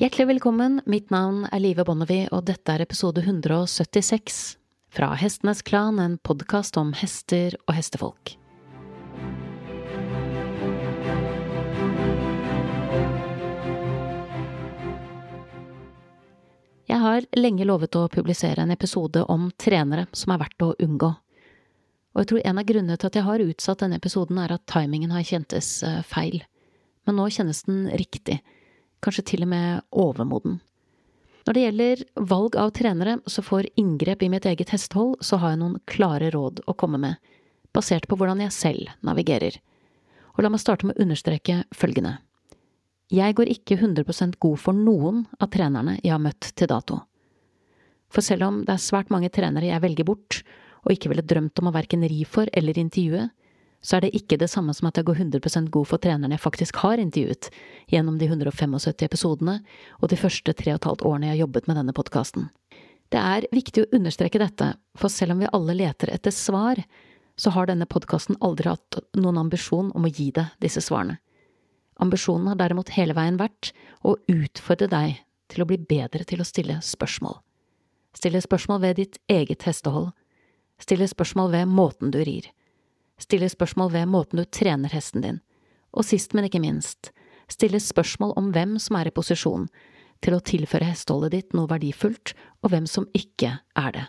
Hjertelig velkommen, mitt navn er Live Bonnevie, og dette er episode 176 fra Hestenes Klan, en podkast om hester og hestefolk. Jeg har lenge lovet å publisere en episode om trenere som er verdt å unngå. Og jeg tror en av grunnene til at jeg har utsatt denne episoden, er at timingen har kjentes eh, feil. Men nå kjennes den riktig, kanskje til og med overmoden. Når det gjelder valg av trenere, så får inngrep i mitt eget hestehold, så har jeg noen klare råd å komme med, basert på hvordan jeg selv navigerer. Og la meg starte med å understreke følgende. Jeg går ikke 100% god for noen av trenerne jeg har møtt til dato. For selv om det er svært mange trenere jeg velger bort, og ikke ville drømt om å verken ri for eller intervjue, så er det ikke det samme som at jeg går 100% god for treneren jeg faktisk har intervjuet gjennom de 175 episodene og de første tre og et halvt årene jeg har jobbet med denne podkasten. Det er viktig å understreke dette, for selv om vi alle leter etter svar, så har denne podkasten aldri hatt noen ambisjon om å gi deg disse svarene. Ambisjonen har derimot hele veien vært å utfordre deg til å bli bedre til å stille spørsmål. Stille spørsmål ved ditt eget hestehold. Stille spørsmål ved måten du rir. Stille spørsmål ved måten du trener hesten din. Og sist, men ikke minst, stille spørsmål om hvem som er i posisjon til å tilføre hesteholdet ditt noe verdifullt, og hvem som ikke er det.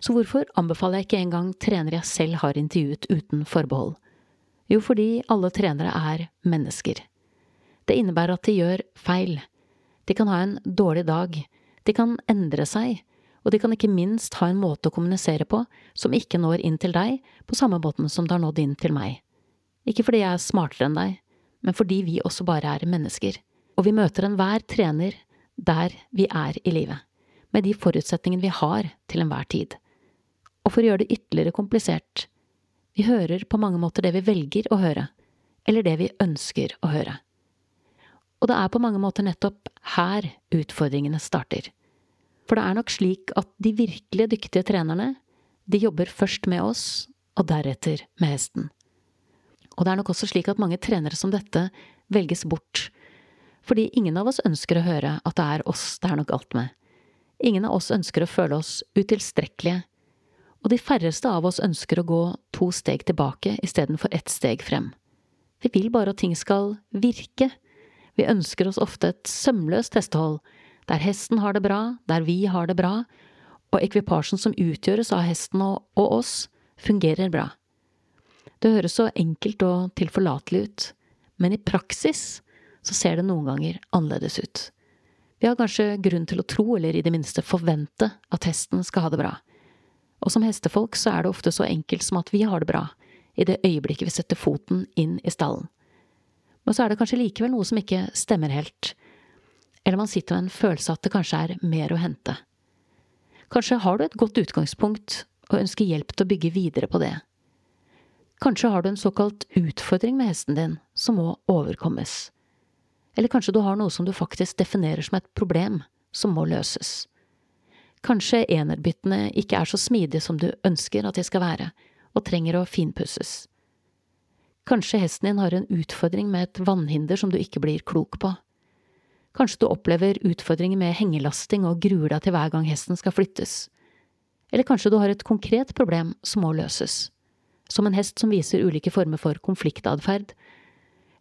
Så hvorfor anbefaler jeg ikke engang trenere jeg selv har intervjuet uten forbehold? Jo, fordi alle trenere er mennesker. Det innebærer at de gjør feil. De kan ha en dårlig dag. De kan endre seg. Og de kan ikke minst ha en måte å kommunisere på som ikke når inn til deg på samme måten som det har nådd inn til meg. Ikke fordi jeg er smartere enn deg, men fordi vi også bare er mennesker. Og vi møter enhver trener der vi er i livet, med de forutsetningene vi har til enhver tid. Og for å gjøre det ytterligere komplisert, vi hører på mange måter det vi velger å høre, eller det vi ønsker å høre. Og det er på mange måter nettopp her utfordringene starter. For det er nok slik at de virkelig dyktige trenerne, de jobber først med oss, og deretter med hesten. Og det er nok også slik at mange trenere som dette velges bort, fordi ingen av oss ønsker å høre at det er oss det er noe galt med. Ingen av oss ønsker å føle oss utilstrekkelige og de færreste av oss ønsker å gå to steg tilbake istedenfor ett steg frem. Vi vil bare at ting skal virke. Vi ønsker oss ofte et sømløst hestehold, der hesten har det bra, der vi har det bra, og ekvipasjen som utgjøres av hesten og, og oss, fungerer bra. Det høres så enkelt og tilforlatelig ut, men i praksis så ser det noen ganger annerledes ut. Vi har kanskje grunn til å tro, eller i det minste forvente, at hesten skal ha det bra og som hestefolk så er det ofte så enkelt som at vi har det bra i det øyeblikket vi setter foten inn i stallen. Men så er det kanskje likevel noe som ikke stemmer helt, eller man sitter med en følelse at det kanskje er mer å hente. Kanskje har du et godt utgangspunkt og ønsker hjelp til å bygge videre på det. Kanskje har du en såkalt utfordring med hesten din som må overkommes. Eller kanskje du har noe som du faktisk definerer som et problem som må løses. Kanskje enerbyttene ikke er så smidige som du ønsker at de skal være, og trenger å finpusses. Kanskje hesten din har en utfordring med et vannhinder som du ikke blir klok på. Kanskje du opplever utfordringer med hengelasting og gruer deg til hver gang hesten skal flyttes. Eller kanskje du har et konkret problem som må løses, som en hest som viser ulike former for konfliktatferd,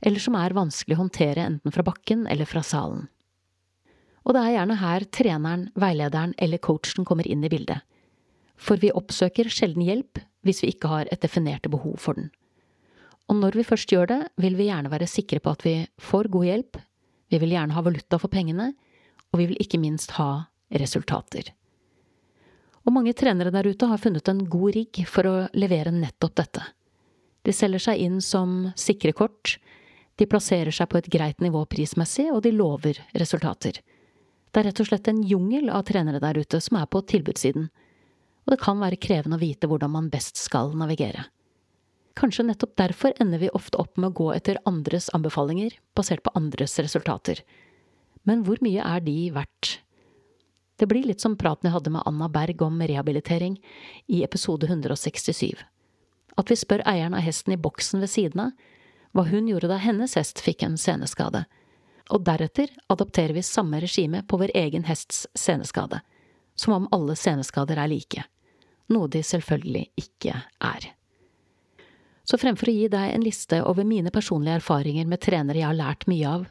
eller som er vanskelig å håndtere enten fra bakken eller fra salen. Og det er gjerne her treneren, veilederen eller coachen kommer inn i bildet. For vi oppsøker sjelden hjelp hvis vi ikke har et definerte behov for den. Og når vi først gjør det, vil vi gjerne være sikre på at vi får god hjelp, vi vil gjerne ha valuta for pengene, og vi vil ikke minst ha resultater. Og mange trenere der ute har funnet en god rigg for å levere nettopp dette. De selger seg inn som sikre kort, de plasserer seg på et greit nivå prismessig, og de lover resultater. Det er rett og slett en jungel av trenere der ute som er på tilbudssiden, og det kan være krevende å vite hvordan man best skal navigere. Kanskje nettopp derfor ender vi ofte opp med å gå etter andres anbefalinger, basert på andres resultater. Men hvor mye er de verdt? Det blir litt som praten jeg hadde med Anna Berg om rehabilitering i episode 167. At vi spør eieren av hesten i boksen ved siden av hva hun gjorde da hennes hest fikk en seneskade og deretter adapterer vi samme regime på vår egen hests seneskade, som om alle seneskader er like, noe de selvfølgelig ikke er. Så fremfor å gi deg en liste over mine personlige erfaringer med trenere jeg har lært mye av,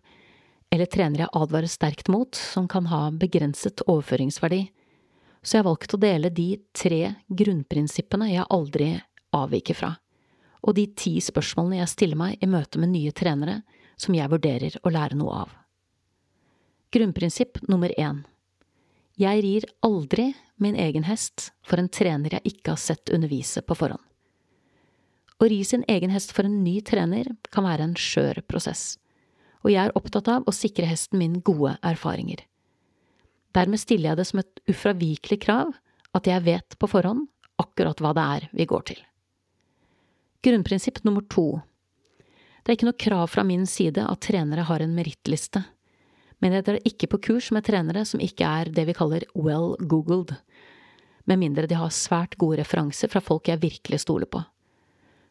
eller trenere jeg advarer sterkt mot, som kan ha begrenset overføringsverdi, så jeg har valgt å dele de tre grunnprinsippene jeg aldri avviker fra, og de ti spørsmålene jeg stiller meg i møte med nye trenere som jeg vurderer å lære noe av. Grunnprinsipp nummer én Jeg rir aldri min egen hest for en trener jeg ikke har sett undervise på forhånd. Å ri sin egen hest for en ny trener kan være en skjør prosess, og jeg er opptatt av å sikre hesten min gode erfaringer. Dermed stiller jeg det som et ufravikelig krav at jeg vet på forhånd akkurat hva det er vi går til. Grunnprinsipp nummer to Det er ikke noe krav fra min side at trenere har en merittliste, men jeg drar ikke på kurs med trenere som ikke er det vi kaller well googled, med mindre de har svært gode referanser fra folk jeg virkelig stoler på.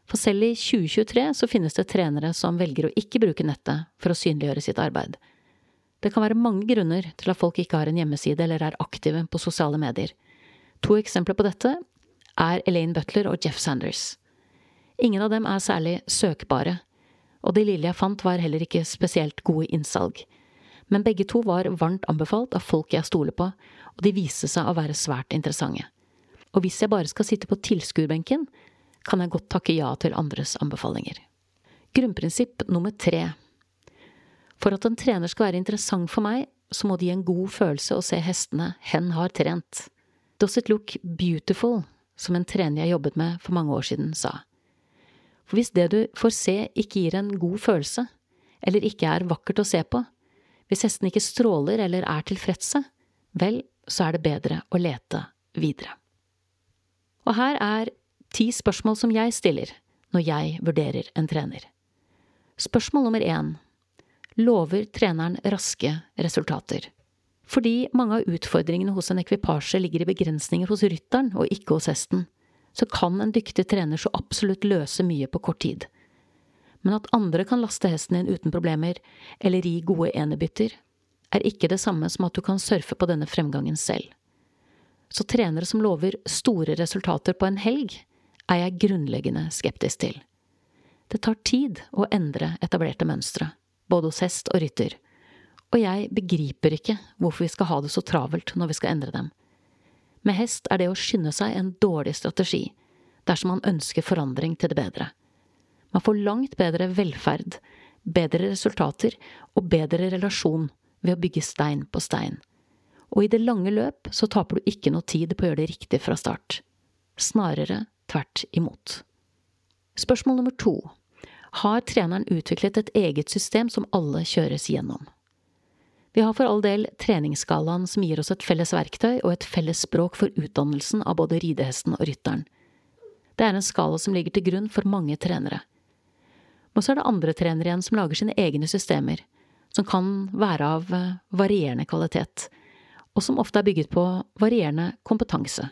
For selv i 2023 så finnes det trenere som velger å ikke bruke nettet for å synliggjøre sitt arbeid, det kan være mange grunner til at folk ikke har en hjemmeside eller er aktive på sosiale medier. To eksempler på dette er Elaine Butler og Jeff Sanders. Ingen av dem er særlig søkbare, og det lille jeg fant var heller ikke spesielt gode innsalg. Men begge to var varmt anbefalt av folk jeg stoler på, og de viste seg å være svært interessante. Og hvis jeg bare skal sitte på tilskuerbenken, kan jeg godt takke ja til andres anbefalinger. Grunnprinsipp nummer tre for at en trener skal være interessant for meg, så må det gi en god følelse å se hestene hen har trent. Does it look beautiful, som en trener jeg jobbet med for mange år siden, sa. For hvis det du får se ikke gir en god følelse, eller ikke er vakkert å se på, hvis hestene ikke stråler eller er tilfredse, vel, så er det bedre å lete videre. Og her er ti spørsmål som jeg stiller når jeg vurderer en trener. Spørsmål nummer én lover treneren raske resultater. Fordi mange av utfordringene hos en ekvipasje ligger i begrensninger hos rytteren og ikke hos hesten, så kan en dyktig trener så absolutt løse mye på kort tid. Men at andre kan laste hesten din uten problemer, eller gi gode enebytter, er ikke det samme som at du kan surfe på denne fremgangen selv. Så trenere som lover store resultater på en helg, er jeg grunnleggende skeptisk til. Det tar tid å endre etablerte mønstre både hos hest og rytter, og jeg begriper ikke hvorfor vi skal ha det så travelt når vi skal endre dem. Med hest er det å skynde seg en dårlig strategi, dersom man ønsker forandring til det bedre. Man får langt bedre velferd, bedre resultater og bedre relasjon ved å bygge stein på stein. Og i det lange løp så taper du ikke noe tid på å gjøre det riktig fra start. Snarere tvert imot. Spørsmål nummer to har treneren utviklet et eget system som alle kjøres gjennom. Vi har for all del treningsskalaen som gir oss et felles verktøy og et felles språk for utdannelsen av både ridehesten og rytteren. Det er en skala som ligger til grunn for mange trenere. Men så er det andre trenere igjen som lager sine egne systemer, som kan være av eh, varierende kvalitet, og som ofte er bygget på varierende kompetanse.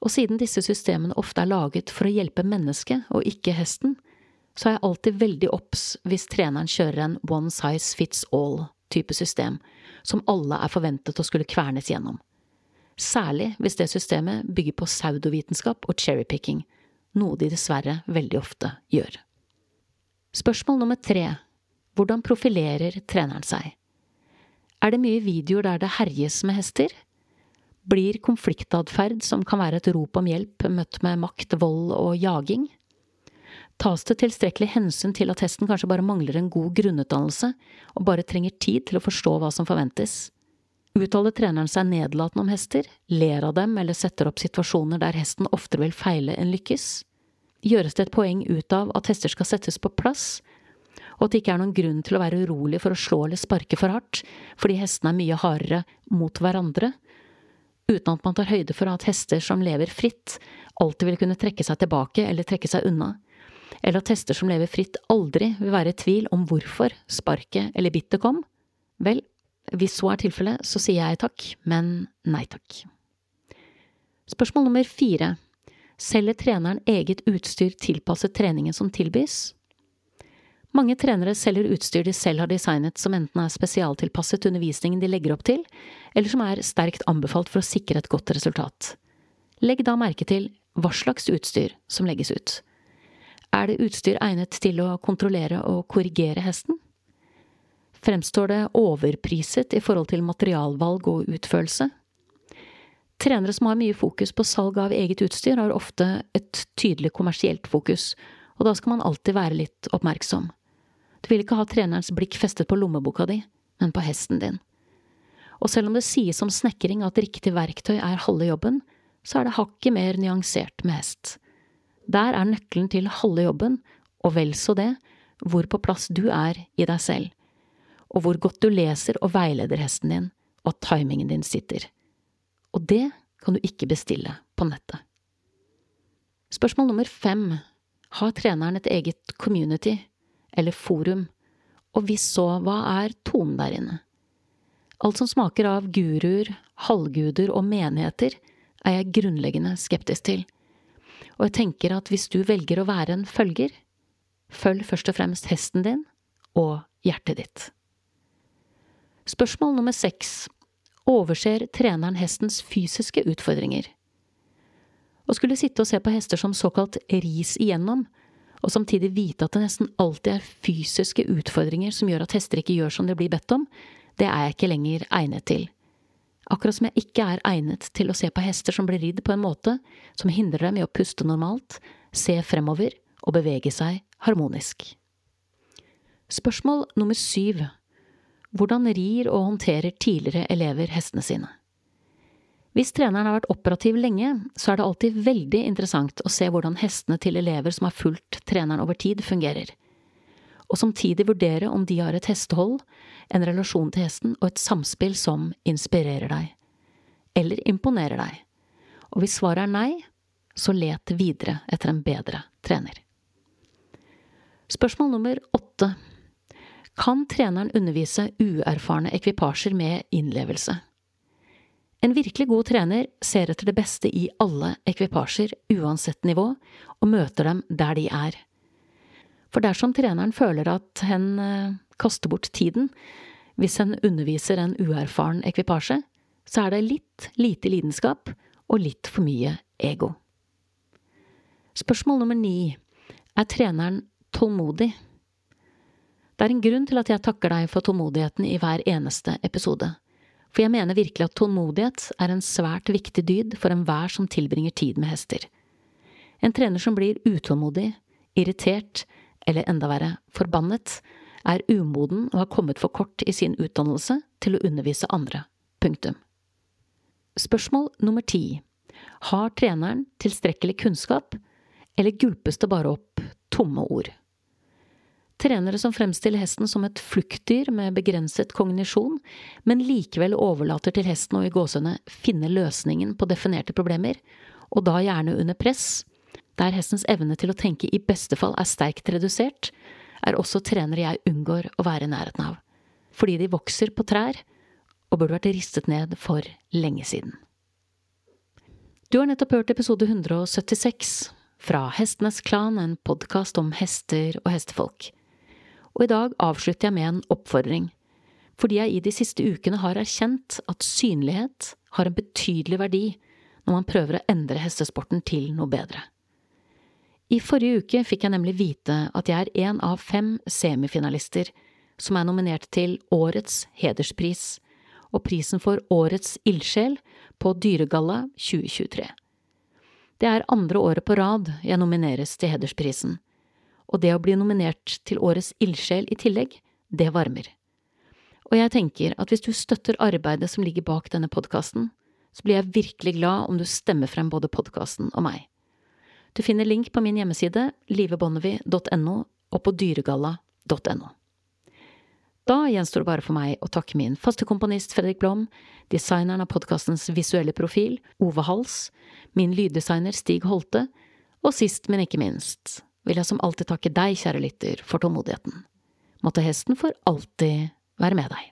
Og siden disse systemene ofte er laget for å hjelpe mennesket og ikke hesten, så er jeg alltid veldig obs hvis treneren kjører en one size fits all-type system, som alle er forventet å skulle kvernes gjennom. Særlig hvis det systemet bygger på pseudovitenskap og cherrypicking, noe de dessverre veldig ofte gjør. Spørsmål nummer tre Hvordan profilerer treneren seg? Er det mye videoer der det herjes med hester? Blir konfliktatferd som kan være et rop om hjelp, møtt med makt, vold og jaging? Tas det tilstrekkelig hensyn til at hesten kanskje bare mangler en god grunnutdannelse og bare trenger tid til å forstå hva som forventes? Uttaler treneren seg nedlatende om hester, ler av dem eller setter opp situasjoner der hesten oftere vil feile enn lykkes? Gjøres det et poeng ut av at hester skal settes på plass, og at det ikke er noen grunn til å være urolig for å slå eller sparke for hardt, fordi hestene er mye hardere mot hverandre, uten at man tar høyde for at hester som lever fritt, alltid vil kunne trekke seg tilbake eller trekke seg unna? eller at hester som lever fritt aldri vil være i tvil om hvorfor sparket eller bittet kom, vel, hvis så er tilfellet, så sier jeg takk, men nei takk. Spørsmål nummer fire. Selger treneren eget utstyr tilpasset treningen som tilbys? Mange trenere selger utstyr de selv har designet som enten er spesialtilpasset undervisningen de legger opp til, eller som er sterkt anbefalt for å sikre et godt resultat. Legg da merke til hva slags utstyr som legges ut. Er det utstyr egnet til å kontrollere og korrigere hesten? Fremstår det overpriset i forhold til materialvalg og utførelse? Trenere som har mye fokus på salg av eget utstyr, har ofte et tydelig kommersielt fokus, og da skal man alltid være litt oppmerksom. Du vil ikke ha trenerens blikk festet på lommeboka di, men på hesten din. Og selv om det sies om snekring at riktig verktøy er halve jobben, så er det hakket mer nyansert med hest. Der er nøkkelen til halve jobben, og vel så det, hvor på plass du er i deg selv, og hvor godt du leser og veileder hesten din, og at timingen din sitter. Og det kan du ikke bestille på nettet. Spørsmål nummer fem. Har treneren et eget community eller forum, og hvis så, hva er tonen der inne? Alt som smaker av guruer, halvguder og menigheter, er jeg grunnleggende skeptisk til, og jeg tenker at hvis du velger å være en følger, følg først og fremst hesten din og hjertet ditt. Spørsmål nummer seks overser treneren hestens fysiske utfordringer. Å skulle sitte og se på hester som såkalt ris igjennom, og samtidig vite at det nesten alltid er fysiske utfordringer som gjør at hester ikke gjør som de blir bedt om, det er jeg ikke lenger egnet til. Akkurat som jeg ikke er egnet til å se på hester som blir ridd på en måte som hindrer dem i å puste normalt, se fremover og bevege seg harmonisk. Spørsmål nummer syv Hvordan rir og håndterer tidligere elever hestene sine? Hvis treneren har vært operativ lenge, så er det alltid veldig interessant å se hvordan hestene til elever som har fulgt treneren over tid, fungerer. Og samtidig vurdere om de har et hestehold, en relasjon til hesten og et samspill som inspirerer deg. Eller imponerer deg. Og hvis svaret er nei, så let videre etter en bedre trener. Spørsmål nummer åtte. Kan treneren undervise uerfarne ekvipasjer med innlevelse? En virkelig god trener ser etter det beste i alle ekvipasjer, uansett nivå, og møter dem der de er. For dersom treneren føler at hen eh, kaster bort tiden hvis hen underviser en uerfaren ekvipasje, så er det litt lite lidenskap og litt for mye ego. Spørsmål nummer ni er treneren tålmodig? Det er en grunn til at jeg takker deg for tålmodigheten i hver eneste episode for jeg mener virkelig at tålmodighet er en svært viktig dyd for enhver som tilbringer tid med hester. En trener som blir utålmodig, irritert eller enda verre forbannet, er umoden og har kommet for kort i sin utdannelse til å undervise andre. Punktum. Spørsmål nummer ti. Har treneren tilstrekkelig kunnskap, eller gulpes det bare opp tomme ord? Trenere som fremstiller hesten som et fluktdyr med begrenset kognisjon, men likevel overlater til hesten å i gåsehudene finne løsningen på definerte problemer, og da gjerne under press, der hestens evne til å tenke i beste fall er sterkt redusert, er også trenere jeg unngår å være i nærheten av, fordi de vokser på trær og burde vært ristet ned for lenge siden. Du har nettopp hørt episode 176 fra Hestenes Klan, en podkast om hester og hestefolk og i dag avslutter jeg med en oppfordring, fordi jeg i de siste ukene har erkjent at synlighet har en betydelig verdi når man prøver å endre hestesporten til noe bedre. I forrige uke fikk jeg nemlig vite at jeg er en av fem semifinalister som er nominert til Årets hederspris og prisen for Årets ildsjel på Dyregalla 2023. Det er andre året på rad jeg nomineres til hedersprisen og det å bli nominert til Årets ildsjel i tillegg, det varmer. Og jeg tenker at hvis du støtter arbeidet som ligger bak denne podkasten, så blir jeg virkelig glad om du stemmer frem både podkasten og meg. Du finner link på min hjemmeside livebonnevie.no og på dyregalla.no. Da gjenstår det bare for meg å takke min faste komponist Fredrik Blom, designeren av podkastens visuelle profil, Ove Hals, min lyddesigner Stig Holte, og sist, men ikke minst, vil jeg som alltid takke deg, kjære lytter, for tålmodigheten. Måtte hesten for alltid være med deg.